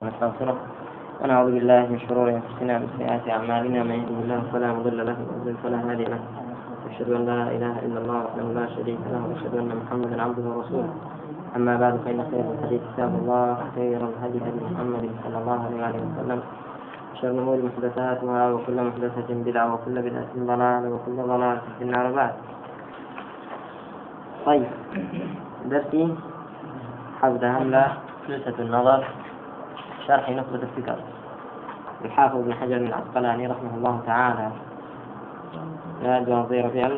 ونستغفره ونعوذ بالله من شرور أنفسنا ومن سيئات أعمالنا من يهده الله فلا مضل له ومن فلا هادي له. أشهد أن لا إله إلا الله وحده لا شريك له وأشهد أن محمدا عبده ورسوله. أما بعد فإن خير الحديث كتاب الله وخير الهدي هدي محمد صلى الله عليه وسلم. شر الأمور محدثاتها وكل محدثة بدعة وكل بدعة ضلالة وكل ضلالة في النار بعد. طيب درسي حفظ هملة جلسة النظر. شرح نخبة الفكر. الحافظ بن حجر العسقلاني رحمه الله تعالى. لا جوازي ربيع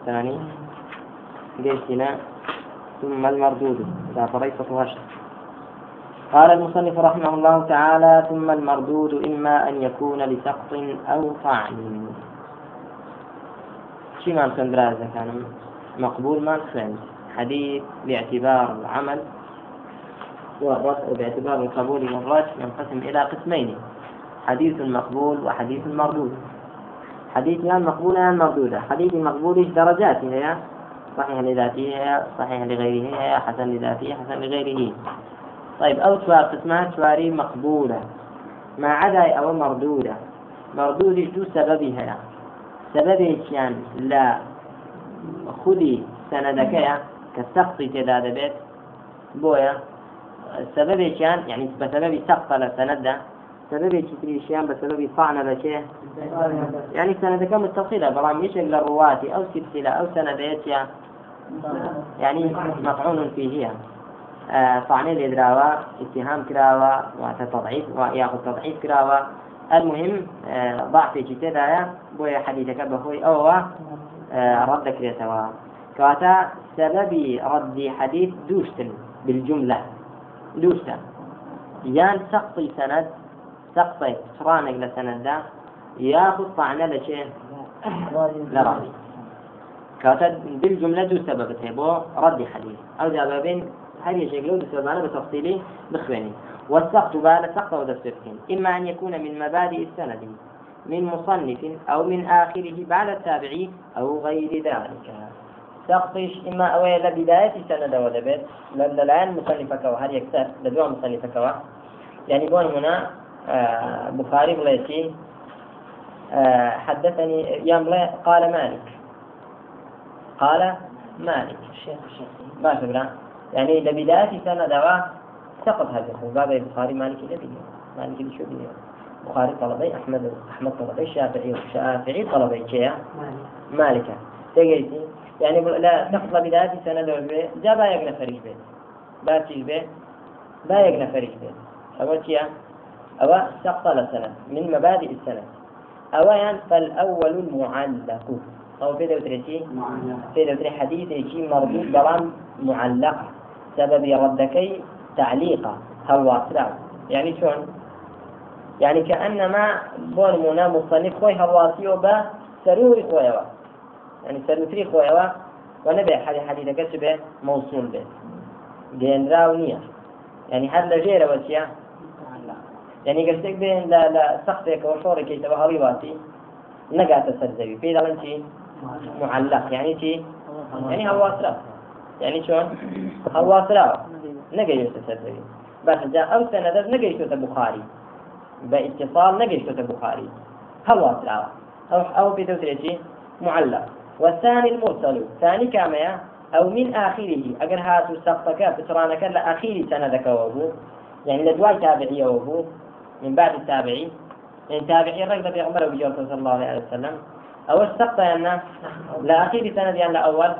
الثاني قيسنا ثم المردود. طريقة وشر قال المصنف رحمه الله تعالى ثم المردود إما أن يكون لسقط أو طعن شي ما كان مقبول ما حديث باعتبار العمل. والرفع باعتبار القبول والرد ينقسم إلى قسمين حديث مقبول وحديث مردود. حديث يا مقبولة يا مردودة حديث مقبول درجات هي صحيح لذاته صحيح لغيره حسن لذاته حسن لغيره. طيب أو سوار قسمها سواري مقبولة. ما عدا أو مردودة. مردودة دو سببها سببي كان لا. خذي سندك كالسقط تداد بيت. بويا. سببێکیان يعني بسبب سقط لە سەنەتدا سببێکی تریشیان بە سببی طعنە بەچێ يعني سەنەتەکە متصلة بەڵام یەکێک لە ڕواتی ئەو سلسلة ئەو سەنەدەیەتیان يعني مطعون فيه طعنه لێدراوە اتهام کراوە واتە تضعيف وياخذ تضعيف کراوە المهم ضعفێکی تێدایە بۆیە حەدیثەکە بەخۆی ئەوە ڕەت دەکرێتەوە كواتا سبب رد حديث دوشتن بالجملة. دووشتە یان سەقفی سەنەد سەقفی سڕانێک لە سەنەتدا یاخود طعنە لە چێ لە ڕاوی کاتە بالجملة دوو سەبەبت هەیە بۆ ڕەدی حەدیث ئەو جا ببین هەر یەکێک لەو دوو سەبانە والسقط بعد سقط ودستركين إما أن يكون من مبادئ السند من مصنف أو من آخره بعد التابعي أو غير ذلك. سقطش إما أوي لبداية سند ودبت للآن مصنفك وهل يكسر؟ لدوا مصنفك يعني بون هنا آه بخاري بليتي آه حدثني يوم قال مالك. قال مالك. الشيخ الشيخ باش بلا يعني لبداية سند سقط هذا باب البخاري مالك لبي مالك شو بيه بخاري طلبي أحمد أحمد طلبي الشافعي الشافعي طلبي كيا مالك. تجيتي يعني لا تقضى بداية سنة به جا با يقنا فريق به با فريق به أول شيء أو سقط لسنة من مبادئ السنة. أولا فالأول المعلق. أو في دوترتي في دوتري حديث شيء مربوط بلان معلق. سبب ردكي تعليقة هو يعني شلون؟ يعني كأنما بون منا مصنف خوي هواسي وبا سروري خوي يعني سەرتری خۆیەوە و نەبێ حەلی حەدیدەکە چ بێ مووسول بێت گەێنراو نییە ینی هەر لە ژێرەوە چیە ینی گەشتێک بێن لە سەختێکەوە شۆڕێکیتەوە هەڵی واتی نەگاتە سەرزەوی پێی دەڵێن چی معلق. يعني چی يعني هەواسرا يعني شلون هەواسرا نەگەیوێتە سەرزەوی باش جا ئەو سەنەدەر نەگەیشتە بخاری بە ئیتصال نەگەیشتە بخاری ئەو ئەو پێ دەوترێتی معلق. والثاني المرسل. ثاني كاميا أو من آخره. أجر هاتو سقطك بترانك لأخير سندك وابو. يعني لدواي تابعية وابو. من بعد التابعي. يعني تابعي الرجل في عمر وبيجوز صلى الله عليه وسلم. أو السقط يعني لأخير سند يعني لأول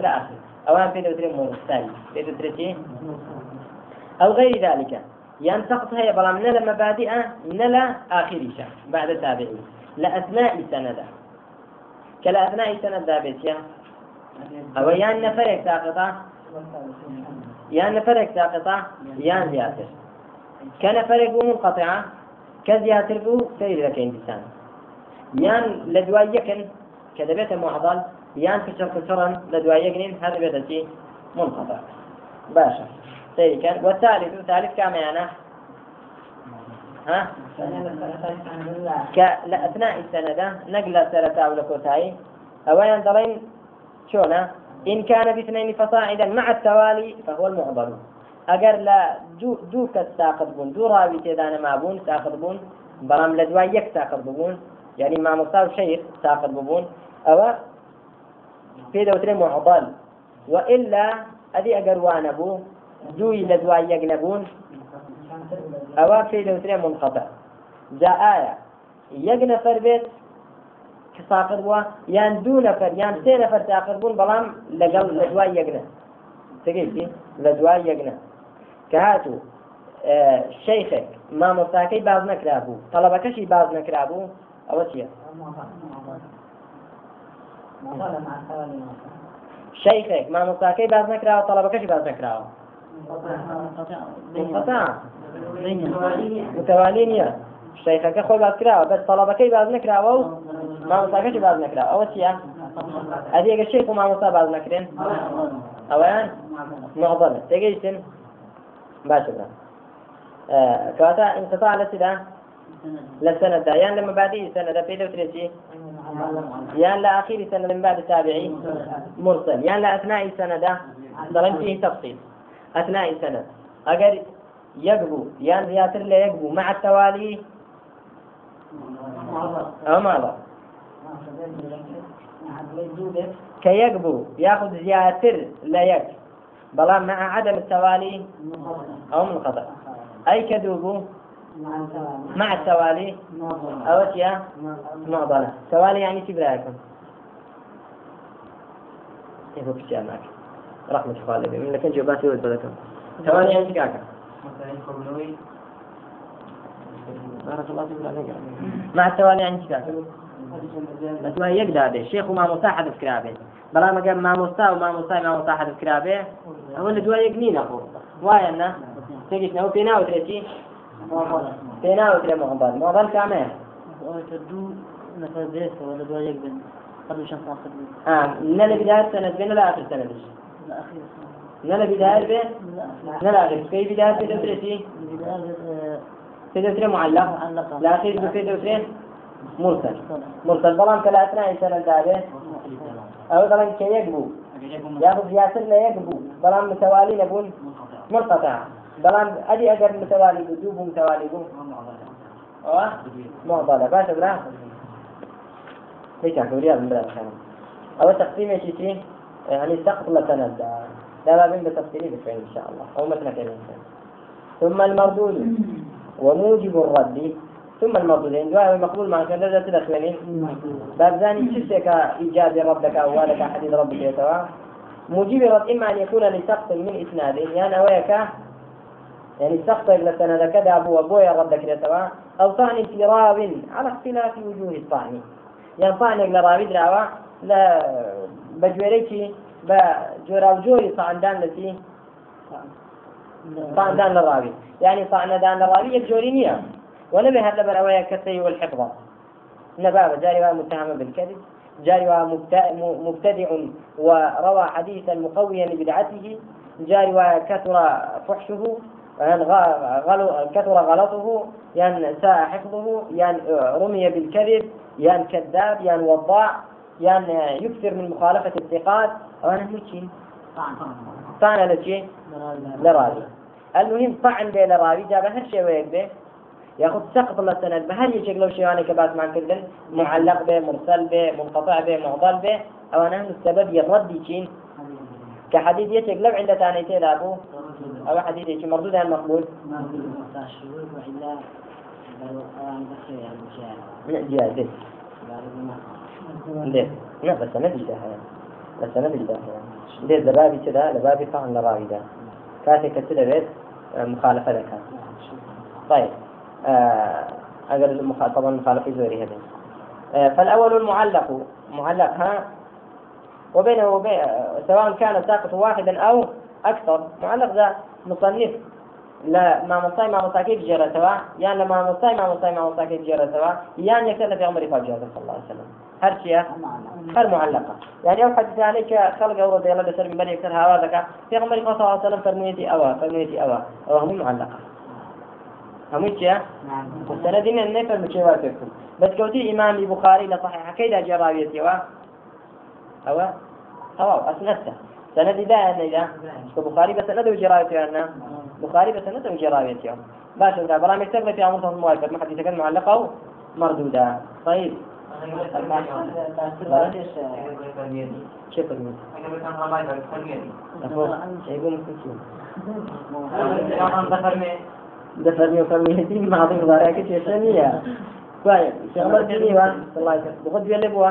لا آخر أو في دوتري مرسل. في دوتري أو غير ذلك. يعني سقط هي بلا من المبادئ من آخر بعد التابعي. لأثناء سنده. سەنەتدا بێتە ئەوە یان نەفرێک تاقتا یان نەفرێک تاقتا یان زیاتر کە نەفرێک بوو منقطعە کە زیاتر بوو سیر دەکەین دیسان یان لە دوای یەکن کە دەبێتە معضل. کچڕ کچڕن لە دوای یەکنین هەر دەبێتە چی منقطع. باشە سيركا والثالث ثالث كاميانا. ها? كأثناء السنة نقل سرتا ولا كوتاي أولا دلين شونا إن كان باثنين فصاعدا مع التوالي فهو المعضل. ئەگەر لە دوو کەس ساقت بوون دوو ڕاوی تێدانە مابوون ساقت بوون بەڵام لە دوای یەک ساقت ببوون یعنی مامۆستا و شەیخ ساقت ببوون ئەوە پێ دەوترێ معضل. وإلا وانە بوو دووی لە دوای یەک نەبوون ئەوە پێ دەوترێ منقطع جا ئایا یەک نەفەر بێت کە ساقط بووە یان دوو نەفەر یان سێ نەفەر ساقط بوون بەڵام لەگەڵ لە دوای یەکنە تگەیتی لە دوای یەکنە کە هاتوو شەیخێک مامۆستاکەی باز نەکرا بوو تەڵەبەکەشی باز نەکرا بوو ئەوە چییە؟ شەیخێک مامۆستاکەی باز نەکراوە تەڵەبەکەشی باز نەکراوە. متوالی نییە شەیخەکە خۆی باز کراوە بەس سەڵاتەکەی باز نکراوە و مامۆساەکەی باز نکرا ئەوە چیە ئەدیگە شێخ و مامۆسا باز نەکرێن ئەویان معضل تێگەیتن باشە کەواتە ئینتفاع لە چدا لە سەنەدا یان لە مەبادی سەنەدا پێ دەوترێتی یان لە ئاخیری سەنە من بعد تابعی مرسل. یان لە ئەثنائی سەنەدا دەڵێن فيه تفصیل ئەثنائی سەنە ئەگەر یەک بوو. یان زیاتر لە یەک بوو. معتەوالی ئەو ماڵە. کە یەک بوو. یاخود زیاتر لە یەک. بەڵام مع عدم التوالي أو منقطع أي كذوب مع التوالي أو تيا معضلة توالي يعني تبراكم كيف بتجامعك رحمة الله لك من لكن جواباتي وزبلكم توالي يعني تكاكم بارك الله فيك مع التوالي يعني كاكا بس ما يقدر هذا الشيخ وما مساحة في كرابه بلا ما قال ما مستا وما مستا ما مساحة في كرابه هو اللي دوا يقنين أخو. وايا لنا تجيش نو فينا وتريتي. فينا وتري مغبال مغبال كامل. دو نفر بيت ولا دوا يقبل. قبل شهر آخر آه نلا بداية سنة بين لا آخر سنة بش الأخير نلا بداية بين نلا آخر. كي بداية في البداية في دوتري معلق معلقة. الأخير في دوتري مرسل. مرسل. بلان كلا أثناء سنة دابه أو طبعا كي يقبو. ياخذ ياسر لا يقبو. بلان متوالي نقول منقطع بلان أدي أجر متوالي بجوب متوالي بو أوه. معضلة. باشا بلا ليش أحكي رياض من خير أو تقسيم شيء يعني سقط لسند لا بين بتفصيلي بالفعل إن شاء الله. أو مثل كلمة ثم المردود. وموجب الرد. ثم المردود. يعني دعاء المقبول ما كان لذا تدخلني باب ثاني. شفتك إيجاد ربك أو والك حديث ربك يتوى؟ موجب الرد. إما أن يكون لسقط من إسناد. يعني أويك. يعني سقط إلى سند كذا أبو أبويا ردك يتوى. أو طعن في راو. على اختلاف وجوه الطعن. يعني طعن إلى راوي دراوة لا بجويريكي بجورا وجوه طعن دان التي طعن دان للراوي يعني طعن دان للراوي يجورينيا ونبه هذا بالأوية كالسي والحفظة نبابة جاري متهم بالكذب جاري مبتدع وروى حديثا مقويا لبدعته جاري كثر فحشه كثر غلطه يعني ساء حفظه يعني رمي بالكذب يعني كذاب يعني وضاع. يعني يكثر من مخالفة الثقات. وأنا مشي طعن لشيء لراوي. المهم طعن بين راوي جاب هالشيء ويكذب ياخذ سقط مثلا بهل يجيك لو شيء كباس مع كذن معلق به مرسل به منقطع به معضل به. أو أنا السبب يرد يجين كحديث يجيك لو عند ثانيتين أبو. أو حديث يجي مردود عن مقبول؟ جاهز ليه؟ لا بس أنا بدي بس أنا بدي ليه؟ لبابي كذا لبابي فهم لراوي ده كاتي كتير بيت مخالفة لك. طيب أجر طبعا مخالف زوري هذا فالأول المعلق. معلق ها؟ وبينه وبين سواء كان ساقط واحدا أو أكثر. معلق ذا مصنف. لا ما مصاي ما مصاي كيف جرى سوا يعني لما مصاي ما مصاي ما مصاي كيف جرى سوا يعني يكتب في عمر فاجر صلى الله عليه وسلم. هر شيء هر معلقة يعني أو حدث عليك خلق أورد يلا بسر من بني يكتر هذا في عمر صلى الله عليه وسلم فرميتي أوا فرميتي أوا أو هم معلقة. هميتيا مستندين النفر مشيوا فيكم بس كوتي إمام البخاري لصحيح. كيدا جراويتي وا أو أو أسنته سندي دا هذا بخاري بس سند وجرايته أنا. بخاري بس سند وجرايته باش إذا بلا مكتب في عمر المؤلف ما حد يتكلم معلقة مردودة. طيب. كيف المد؟ يقول دفرني وفرميتي ما أعطيك ضارع كتير ثانية طيب شغلة ديني وان الله يسلمك بغد بيلي بوا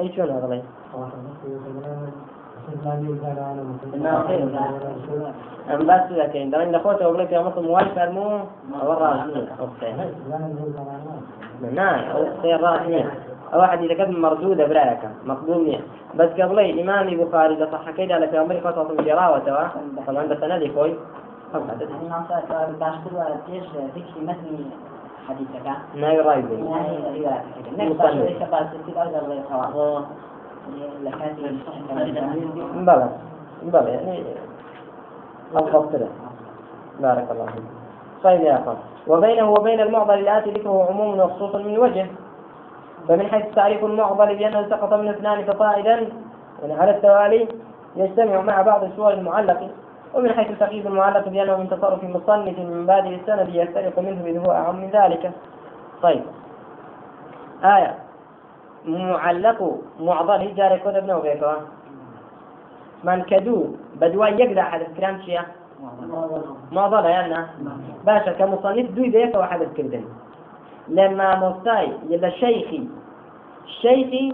أي شو هذا بس لكن درين دخوته وقلت يا مصر موال فرمو الرازمين أختين نعم رازمين أو واحد إذا كان مردودة برايك مقبول بس قبلي إمامي بخاري إذا صح لك أمري خطوة من جراوة توا طبعا بس أنا دي كوي باشتر وتيش ذكر متن حديثك ناي رايبي بلى بلى يعني الخطرة بارك الله فيك. طيب يا أخوان وبينه وبين المعضل الآتي ذكره عموم وخصوص من وجه. فمن حيث تعريف المعضل بأنه سقط من اثنان فصائدا يعني على التوالي يجتمع مع بعض الصور المعلقة. ومن حيث تقييد المعلق بأنه من تصرف مصنف من بادئ السند يفترق منه إذ هو أعم من ذلك. طيب. آية. معلق و معضل هیچ جارێک کۆ دەبنەوە بێتەوە مانکەدوو بە دوای یەکدا حەدەسکران چییە؟ ماڵە یاننا باشە کە مصنف دوی دەیەکەوە حەدەسکردن لە مامۆستای لە شەیخی شەیخی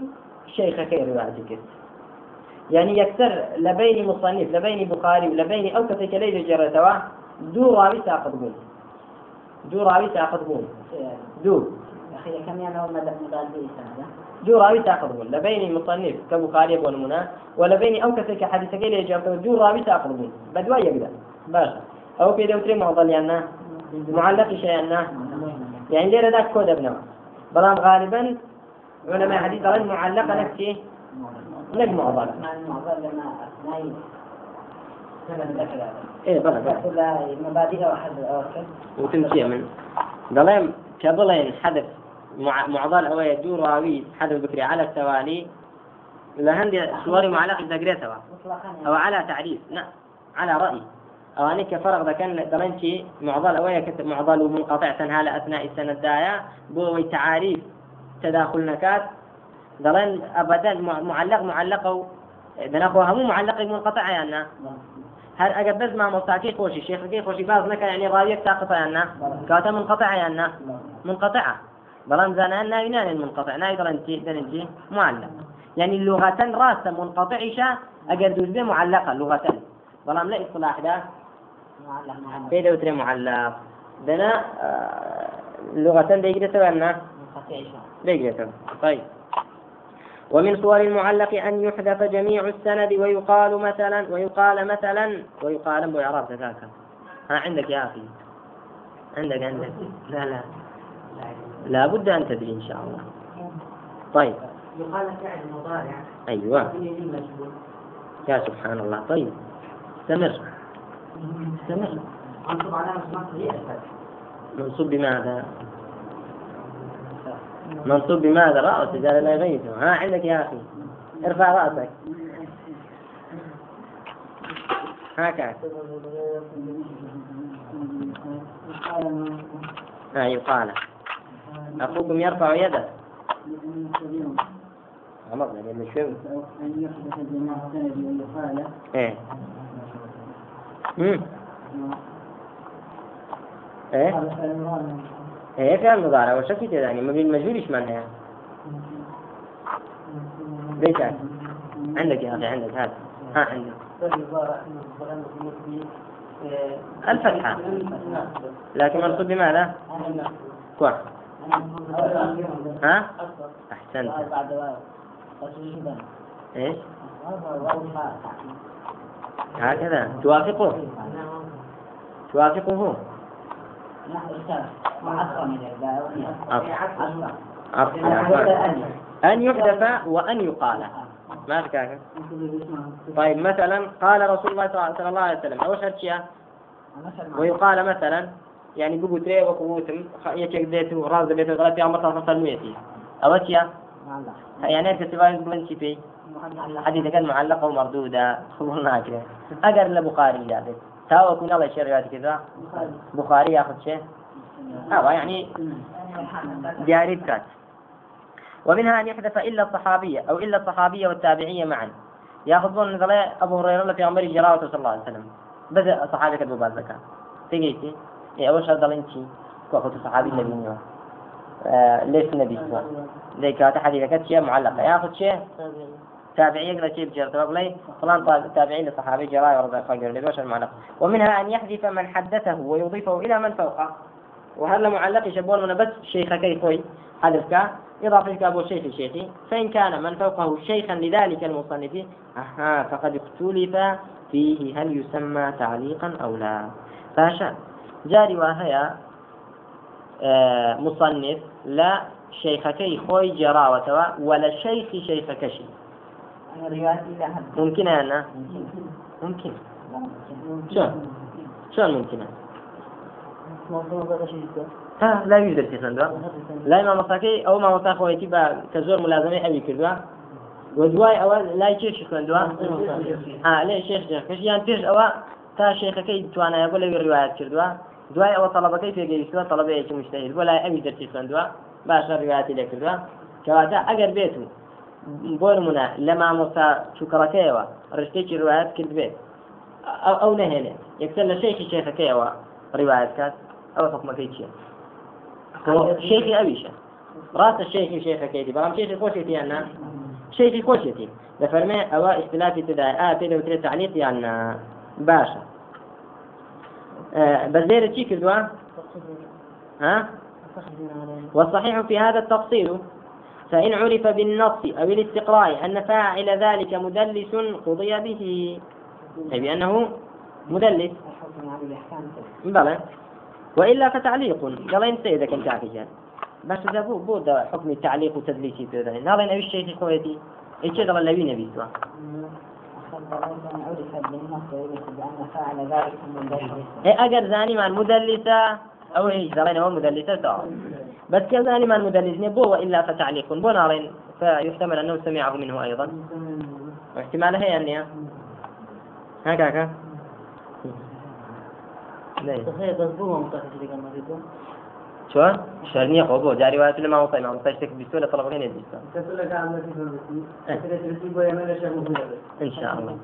شەیخەکەی ڕواجی کرد. يعني يكثر لبين مصنف لبين بخاري ولبين أو كتك ليل جرتوا دو راوي تاخذ بول دو راوي تاخذ بول دو أخي كم يعني هو مدى مدى جو راوي تاخذون لبين مصنف كبخاري والمنى ولبين أو كسك حديث كيل يجاب جو راوي تاخذون بدوا يبدا باشا. أو في دوتري معضل يعني معلق شيء يعني ليه ذاك كود ابنه بلام غالبا علماء حديث قال معلقة نفسي لك معضل. إيه بلا بلا مبادئ واحد وتمشي من. ضليم كبلين حدث. معضل أو يجور راوي حدث بكري على التوالي. لهندي صوري معلق دقريتها أو على تعريف. لا على رأي. أو أنك فرق ذا كان درنتي معضل أو كتب معضل ومنقطع على أثناء السنة الداية بوي تعاريف تداخل نكات. دلن أبدا معلق معلق بناخوها مو معلق منقطع يعني هل أجبز ما مستعكي خوشي؟ شيخ كي خوشي باز نكا يعني راويك ساقطة يعني كاتا منقطعة يعني منقطعة. بلان زانان ناوينان المنقطع ناوي درنتي درنتي معلق يعني اللغة راسة منقطعشة أجر دوز بي معلقة لغة. بلان لا إصلاح ده بيدا وتري معلق. دنا آه لغة ديجرة وأنا ديجرة طيب. ومن صور المعلق أن يحذف جميع السند ويقال مثلا ويقال مثلا ويقال بإعراب ذاك ها عندك يا أخي. عندك عندك. لا لا. لا بد أن تدري إن شاء الله. طيب. يقال فعل مضارع. أيوة. يا سبحان الله. طيب. استمر. استمر. منصوب نصبه منصوب بماذا؟ منصوب بماذا؟ رأس. قال لا يغيثه ها عندك يا أخي. ارفع رأسك. هكذا. ها يقال. أخوكم يرفع يده. عمرنا لأن شوي أن يحدث جماع السند ويقال إيه. إيه إيه فعل مضارع وشكيت يعني مبني المجهول إيش معناها؟ ليش يعني؟ عندك يا أخي عندك هذا ها عندك. الفتحة. لكن منصوب بماذا؟ كويس ها؟ أحسنت. إيش؟ هكذا. توافقه. توافقه. أن يحدث وأن يقال. ما ذكاك طيب مثلا قال رسول الله صلى الله عليه وسلم أو شيء. ويقال مثلا يعني بقول تري وقوتم يكيك ديته راز ديته غلط يا مرة تصل ميتي. أو أشياء يعني أنت تبغى تقول شيء حديث كان معلقة ومردودة. قبول ناكره أجر لبخاري ذلك تاو يكون الله شيء روايات كذا بخاري. ياخذ شيء. هذا يعني دياري بكات. ومنها أن يحذف إلا الصحابية أو إلا الصحابية والتابعية معا. ياخذون مثلا أبو هريرة في عمر جراوة صلى الله عليه وسلم. بدأ صحابي كتبوا بعد زكاة تجيتي أول شيء ضلنتي كأخذ صحابي النبي آه ليش النبي سوا ذيك حديث كانت شيء معلقة. ياخذ شيء. تابعي يقرأ شيء بجرد لي. فلان تابعي لصحابي جراي ورد خير لباش المعلق ومنها أن يحذف من حدثه ويضيفه إلى من فوقه. وهذا معلق يشبون من بس شيخ كيفوي حذفك إضافة أبو شيخ شيخي. فإن كان من فوقه شيخا لذلك المصنف. أها فقد اختلف فيه هل يسمى تعليقا أو لا. فاشا جاری وا هەیە مصنف لە شەیخەکەی خۆی جێراوەتەوە و لە شەیخی شەیخەکەشی. ممکنە نه ممکن. چۆن ممکنە؟ لا دەستیخندوە لای مامۆستاکەی ئەو مامۆستا خۆەتی بە کە زۆر ملازمی ئەوی کردووە. بۆ دوای ئەوە لای چێشی خوێندووە؟ لێ شێخ یان پێش ئەوە تا شێخەکەی توانایە بۆ لەوی ڕواایەت کردووە. دوای ئەوە طلبەکەی پێگەیشتوە طلبەیەکی مشتهید بۆ لای ئەوی دەرسی خوێندووە باشە ڕواتی لێکردووە کەواتە ئەگەر بێت و بۆ نمونە لە مامۆستا چووکەڵەکەیەوە ڕشتێکی ڕواەت کرد بێت. ئەو نەهێنێت یەکسەر لە شێکی شێخەکەیەوە ڕواەت کات. ئەوە حکومەکەی چییە؟ شێخی ئەویشە. ڕاستە شێخی شێخەکەیتی بەڵام شێخی خۆشێتی یان نا؟ شێخی خۆشێتی دەفەرمێ ئەوە ئیسلاتی تدا ئا پێ دەوترێت تعلیق یان باشە. بەزێرە چی کردووە ها؟ والصحيح في هذا التفصيل فإن عرف بالنص أو الاستقراء أن فاعل ذلك مدلس قضي به. أي بأنه مدلس. بلى. وإلا فتعليق. قال إن سيدك كنت عاكجان بس إذا بو بو حكم التعليق وتدليسي في ذلك هذا نبي الشيخ خويتي إيش هذا اللي نبي؟ إيه أجر ثاني مع المدلسة أو إيش ذلك هو مدلسة بس كذلك من مدلسني بو وإلا فتعليق بو نار فيحتمل أنه سمعه منه أيضا واحتمال هي أني هكاك شلون؟ شرني خو جاري وقت لما وصل ما وصل شك بيسوله طلب غير يديسه ان شاء الله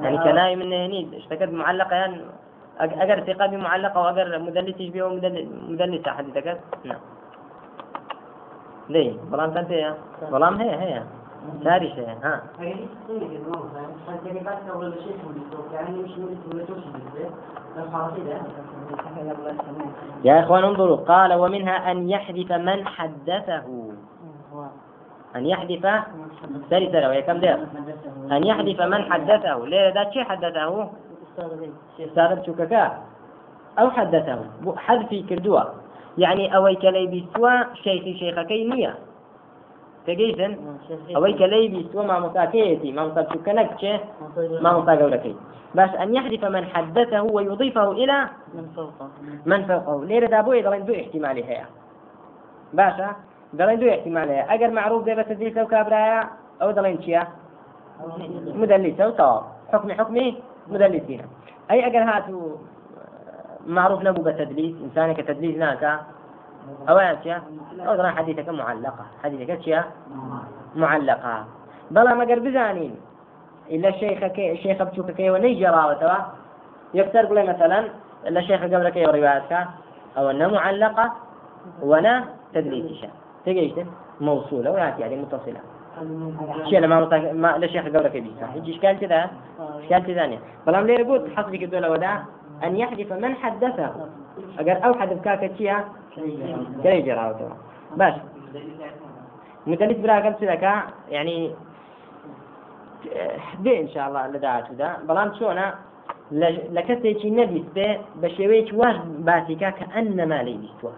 يعني كناي من هني اشتكت معلقه يعني أجر ثقة بمعلقة وأجر مدلس يشبه مدلسة حديثك نعم ليه بلام كانت هي بلام هي هي شيء ها. يا إخوان انظروا قال ومنها أن يحذف من حدثه. أن يحذف سري وهي كم دير أن يحذف من حدثه. ليه؟ ذا شيء حدثه؟ أستاذ شوككا أو حدثه. حذفي كردوا. يعني أوي كلي بسوا شيخي شيخكي نية. تجيزن أوي كلي بسوا ما مساكيتي ما مساك شوكنك ما مساك لكي بس أن يحذف من حدثه ويضيفه إلى من فوقه. من فوقه. ليه دابو يدرين دو احتمالي هي. باشا دلين دو احتمالي أجر معروف ده بس تدريس أو كابرايا أو دلين شيا؟ مدلسة وطواب حكمي حكمي. مدلسين. أي أجر هاتوا معروف نبو بتدليس إنسان كتدليس ناكا. أو أشياء أو درا حديثك معلقة حديثك أشياء معلقة. بلا ما قرب بزانين إلا الشيخ كي الشيخ بتشوف كي وني جراوة يكتر قولي مثلا إلا الشيخ قبل كي ورواياتك. أو أنها معلقة وأنا تدليس تجيش موصولة وياتي يعني متصلة. شيء لما مطاق... ما لشيخ قبلك بيها يجي إشكال كذا؟ إشكال ثانية بلام ليه يقول حصلك الدولة ودا أن يحذف من حدثه. ئەگەر ئەو حەدف کاکە چییە؟ گەی جێراوتەوە باش. مدەلیت براگەم چ دەکە یعنی بێ انشاءله لە داهاتوودا بەڵام چۆنە؟ لە کەسێکی نەبیست بێ بە شێوەیەکی واش باسیکا کە ئەن نەما لی بیستوە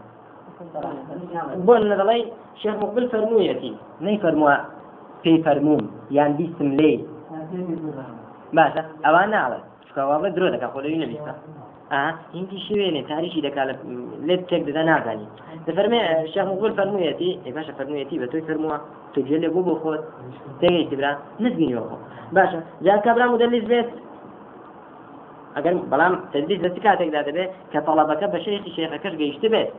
بۆ لە دەڵی شێخ مقبل فەرموویەتی. نەی فەرمووە پێی فەرموم یان بیستم لێ باشە. ئەوان ناڵێ شکاواڵە درۆ دەکە خۆلەوی نەبیستە. هندی شوێنێ تاریشی دەکا لێ تێک دەدا نازانی. دەفەرمێ شەمەگوڵ فەرموویەتی باشە فەرموویەتی بە تۆی فەرمووە تو جێ لێ بوو بۆ خۆت تێگەی برا؟ نزبینیەوە باشە جاکە برا مدەلیز بێت. ئەگەر بەڵام تەدیز دەستی کاتێکدا دەبێت کە تەڵەبەکە بە شێخی شێخەکەش گەیشت بێت.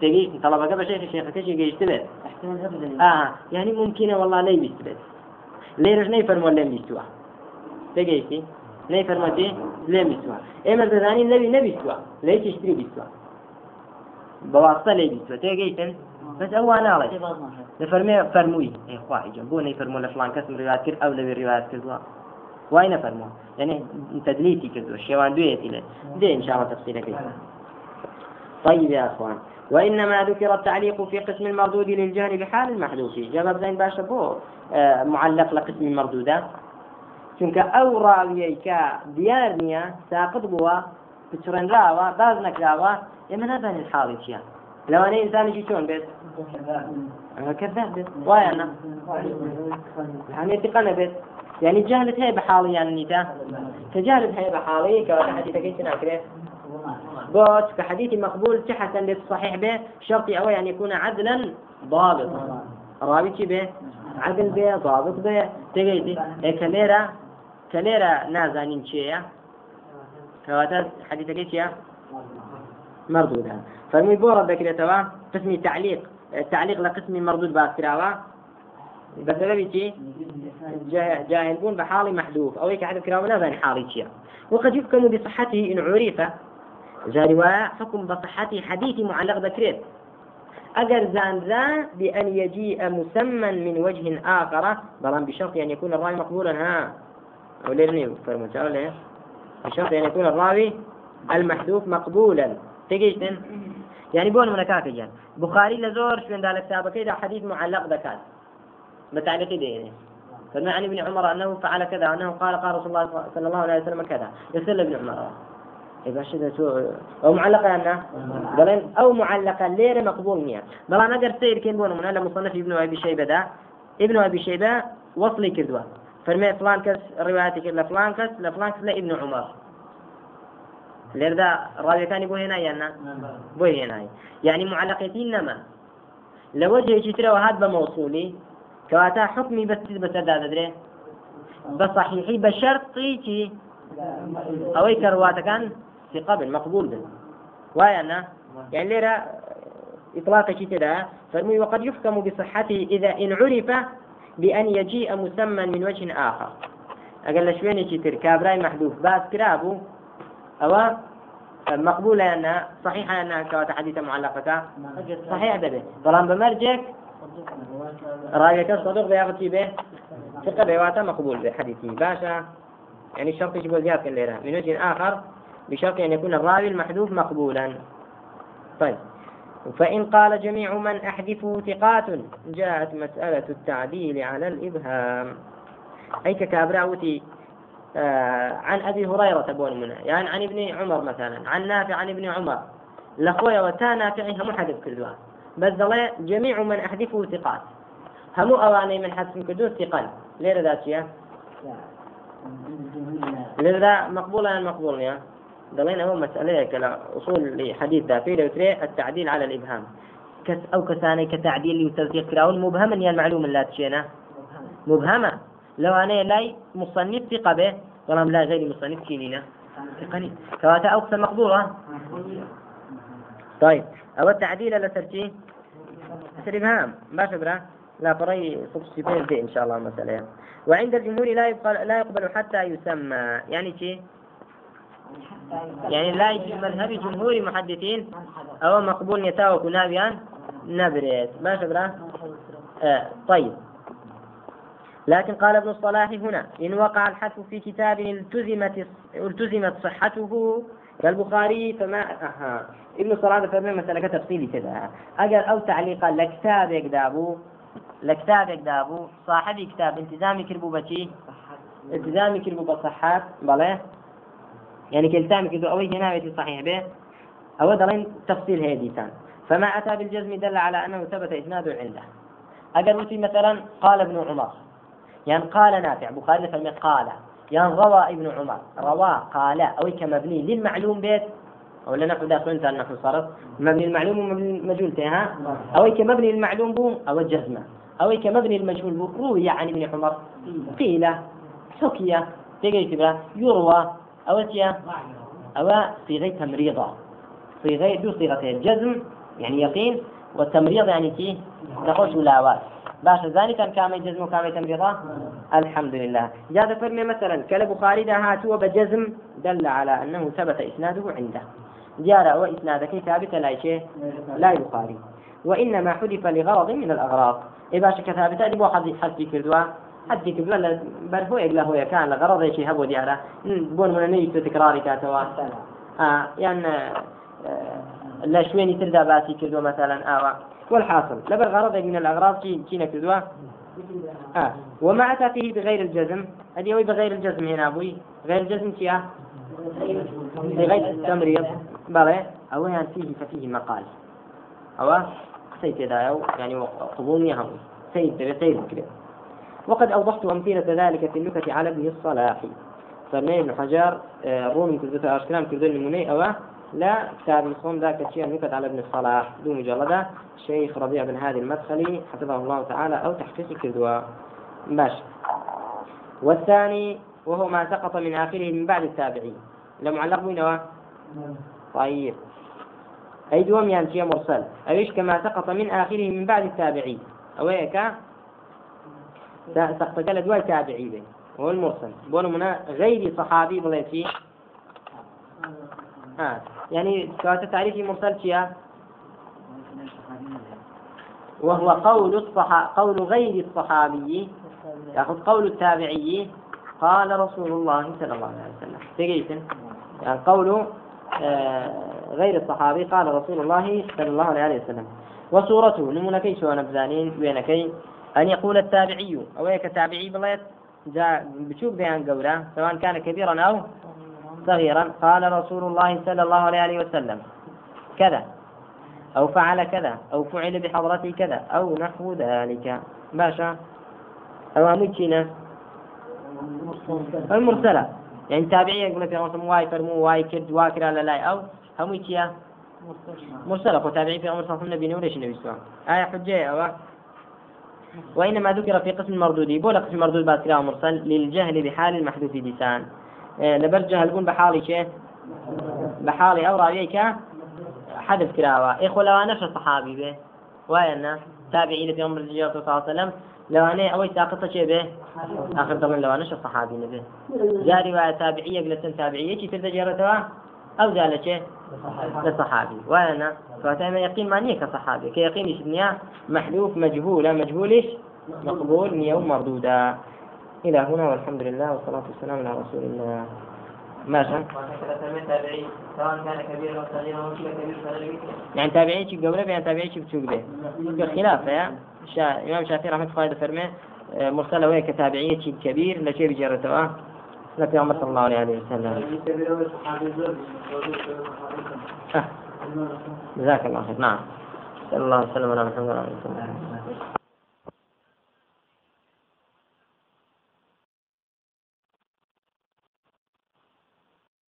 تێگەی تەڵەبەکە بە شێخی شێخەکەشی گەیشت بێت. یعنی ممکنە وەڵا لەی بیست بێت. لێرەژنەی فەرمۆ لەم بیستوە تێگەیشتی بيستوا تيجي ني فرمتي لي بيستوا اما زاني نبي نبي بيستوا لي تشتري بيستوا بواسطة لي بيستوا تيجي بس هو أنا علي لفرمي فرموي. اي خواهي جنبوني فرمو لفلان كسم روايات كر أو لبي روايات كردوا واين فرمو؟ يعني تدليتي كذو الشيوان دويتي له دي إن شاء الله تفصيل كيف طيب يا أخوان. وإنما ذكر التعليق في قسم المردود للجهل بحال المحذوف جواب زين باشا بو. آه، معلق لقسم المردودات. چونکە ئەو ڕاویەیکە دیار نییە ساقت بووە بچڕێنراوە باز نەکراوە ئێمە نابێن حاڵی چیە لەوانەیە ئینسانێکی چۆن بێت؟ كذاب بێت وایە هەمێتی قەنە بێت یعنی جالت هەیە بە حاڵیان نیدا کە جالت هەیە بە حاڵەیە کەواتە حەدیثەکەی چ ناکرێت بوت كحديث مقبول تحسن للصحيح به شرط أول أن يكون عدلا ضابطا راوي به عدل به ضابط به تقيدي إيه كاميرا كليرا كليرا نازانين شيء كواتر حديث كيف مردودا فمي بورا ذكر توا قسم تعليق. التعليق لقسم مردود باكراوا بسبب شيء جاهل بون بحال محذوف. أو هيك حدث كلام نازل حالي شيء وقد يحكم بصحته إن عرف. جا رواية حكم بصحته حديث معلق ذكرت أجر زانزا بأن يجيء مسمى من وجه آخر بلان بشرط أن يكون الراوي مقبولا ها. أو فرمت بشرط أن يكون الراوي المحذوف مقبولا. تجيشتن يعني بون من كاكجان بخاري لزور شو عند كتابك حديث معلق ذكرت بتعليق دينه فما عن ابن عمر أنه فعل كذا أنه قال قال رسول الله صلى الله عليه وسلم كذا. يسال ابن عمر. إذا شدة أو معلقة أنا بلين أو معلقة ليرة مقبول مية. بلا نقدر سير كين بون من أنا مصنف ابن أبي شيبة ده. ابن أبي شيبة وصلي كذوة فرمي فلان كس رواياتك لفلان كس لفلان كس لابن عمر. ده راوي كان يقول هنا يانا بو هنا. يعني معلقتين نما لوجه يشتري وهذا بموصولي. كواتا حكمي بس بسدا دري بصحيحي بشرطي كي أوي كرواتا كان في قبل مقبول به وأنا يعني ليرة إطلاق كده فرمي وقد يحكم بصحته إذا إن عرف بأن يجيء مسمى من وجه آخر. أقل كتير كابراي محذوف. باس كرابو أو مقبولة أن صحيحة أنها كواتا حديثة معلقة. صحيح ده ظلام بمرجك. رأيك صدق بياغتي به ثقة بيواتا مقبول به حديثي. باشا. يعني الشرط يجب زيادة الليلة من وجه آخر بشرط أن يكون الراوي المحذوف مقبولا. طيب. فإن قال جميع من أحذفه ثقات جاءت مسألة التعديل على الإبهام. أي ككابراوتي آه عن أبي هريرة بون منها يعني عن ابن عمر مثلا عن نافع عن ابن عمر. لخويا وتا نافعي هم حذف كل بس جميع من أحذفه ثقات. همو أواني من حذف كدو ثقل ليه ذات شيء؟ لذا مقبولا مقبول يا؟ دلين هو مسألة كلا أصول لحديث ذا في التعديل على الإبهام. كس أو كساني كتعديل وتزيق كراون مبهما يا المعلوم لا تشينا مبهمة لو أنا لاي مصنف ثقة به ولم لا غير مصنف كينينا ثقني. كواتا أقصى مقبولة طيب. أو التعديل لسرتي الإبهام. ما شبره لا فري دي إن شاء الله مسألة. وعند الجمهور لا يقبل لا يقبل حتى يسمى. يعني شيء يعني لا يجي مذهب جمهور محدثين أو مقبول نتاوك نابيان نبريت ما شبره آه طيب. لكن قال ابن الصلاح هنا إن وقع الحذف في كتاب التزمت التزمت صحته كالبخاري فما أها. ابن الصلاح فما مسألة تفصيلي كذا. أجل أو تعليقا لكتاب يكدابو لكتاب يكدابو صاحبي كتاب التزامي كربو بشي التزامي كربو بصحات بلاه يعني كلتامي كذو أوي هنا صحيح به أو دلين تفصيل هذه تان فما أتى بالجزم دل على أنه ثبت إسناده عنده. أجل مثلا قال ابن عمر. يعني قال نافع. بخاري فما قال. يعني روى ابن عمر. روى قال. أو كمبني للمعلوم بيت. أو لا نحو داخل أنت نحو صرف. مبني المعلوم ومبني المجهول ها؟ أو كمبني المعلوم بو أو الجزمة. أو كمبني المجهول بو روي عن ابن عمر. قيل حكي تجي يروى أو أو صيغة تمريضة. صيغة دو صيغتين الجزم يعني يقين والتمريض يعني كي نقول ولاوات باش ذلك كام جزم وكام تمريضة؟ الحمد لله. جاء فرمي مثلا كالبخاري ده هاتوا بجزم دل على أنه ثبت إسناده عنده. جار وإسنادك ثابت لا شيء؟ لا البخاري وإنما حذف لغرض من الأغراض. إيه باش كثابت أدي بو حذف كردوا. حد كردوا بل هو إلا هو كان لغرض شيء هبو ديارة بون من نيت تكراري كاتوا. آه يعني لا شويني تردا باسي كردوا مثلا. آوا والحاصل. لبر غرض من الأغراض كي كردوا. آه ومع أتاته بغير الجزم. هذه هو بغير الجزم هنا أبوي. غير الجزم كيا؟ بغير التمريض بلى أو يعني فيه ففيه مقال. أو سيد يعني قبول هم سيد سيد كده وقد أوضحت أمثلة ذلك في النكت على ابن الصلاح. فمن ابن حجر آه، رومي كذبت أشكلام كذبت المني أو لا كتاب الصوم ذاك الشيء النكت على ابن الصلاح دون مجلدة. شيخ ربيع بن هادي المدخلي حفظه الله تعالى أو تحقيق كذوة ماشي. والثاني وهو ما سقط من آخره من بعد التابعين. لمعلق بينه؟ طيب. أي دوم يعني مرسل. أيش كما سقط من آخره من بعد التابعين؟ أو هيك سقط قال دواء تابعي به هو المرسل. بقول منا غير صحابي بلاتي آه. يعني كانت تعريف مرسل شيا وهو قول الصحا قول غير الصحابي. يأخذ قول التابعي. قال رسول الله صلى الله عليه وسلم. تقيت يعني قول آه غير الصحابي قال رسول الله صلى الله عليه وسلم. وصورته نمونا كي شو نبزانين وينكي أن يقول التابعي أو هيك تابعي بليت جاء بشوف بيان قوله سواء كان كبيرا أو صغيرا قال رسول الله صلى الله عليه وسلم كذا أو فعل كذا أو فعل بحضرته كذا أو نحو ذلك. باشا. أو أمكنا المرسلة. يعني تابعية يقول في رسول واي فرمو واي كد واكر على لا أو هم يتيا مرسلة. وتابعي في عمر صلى الله عليه وسلم وليش النبي صلى الله عليه وسلم آية حجة أو وإنما ذكر في قسم المردود بولا قسم المردود باسكرا مرسل للجهل بحال المحذوف لسان آه، لبر جهل بون بحالي شيء؟ بحالي أو راويك حذف كراوة إخو لو أنا صحابي به؟ وين؟ تابعي في عمر الرسول صلى الله عليه وسلم. لو أنا أوي ساقطة شيء به؟ آخر طبعا لو أنا صحابي به. جاري تابعية قلت تابعية كي أو زال شيء لصحابي. وأنا فأتى يقين ما نية كصحابي كيقين إيش نية؟ محذوف مجهولة مجهولش مقبول. نية مردودة إلى هنا والحمد لله والصلاة والسلام على رسول الله. كبير يعني تابعين شي قبله يعني تابعين شي بتشوق به خلاف يا. شا... إمام الشافعي رحمة الله فرمه آه، مرسله وهي كتابعيه شي كبير لا شيء بجرته لكن عمر صلى الله عليه وسلم. جزاك الله خير. نعم. صلى الله وسلم على محمد وعلى آله وصحبه.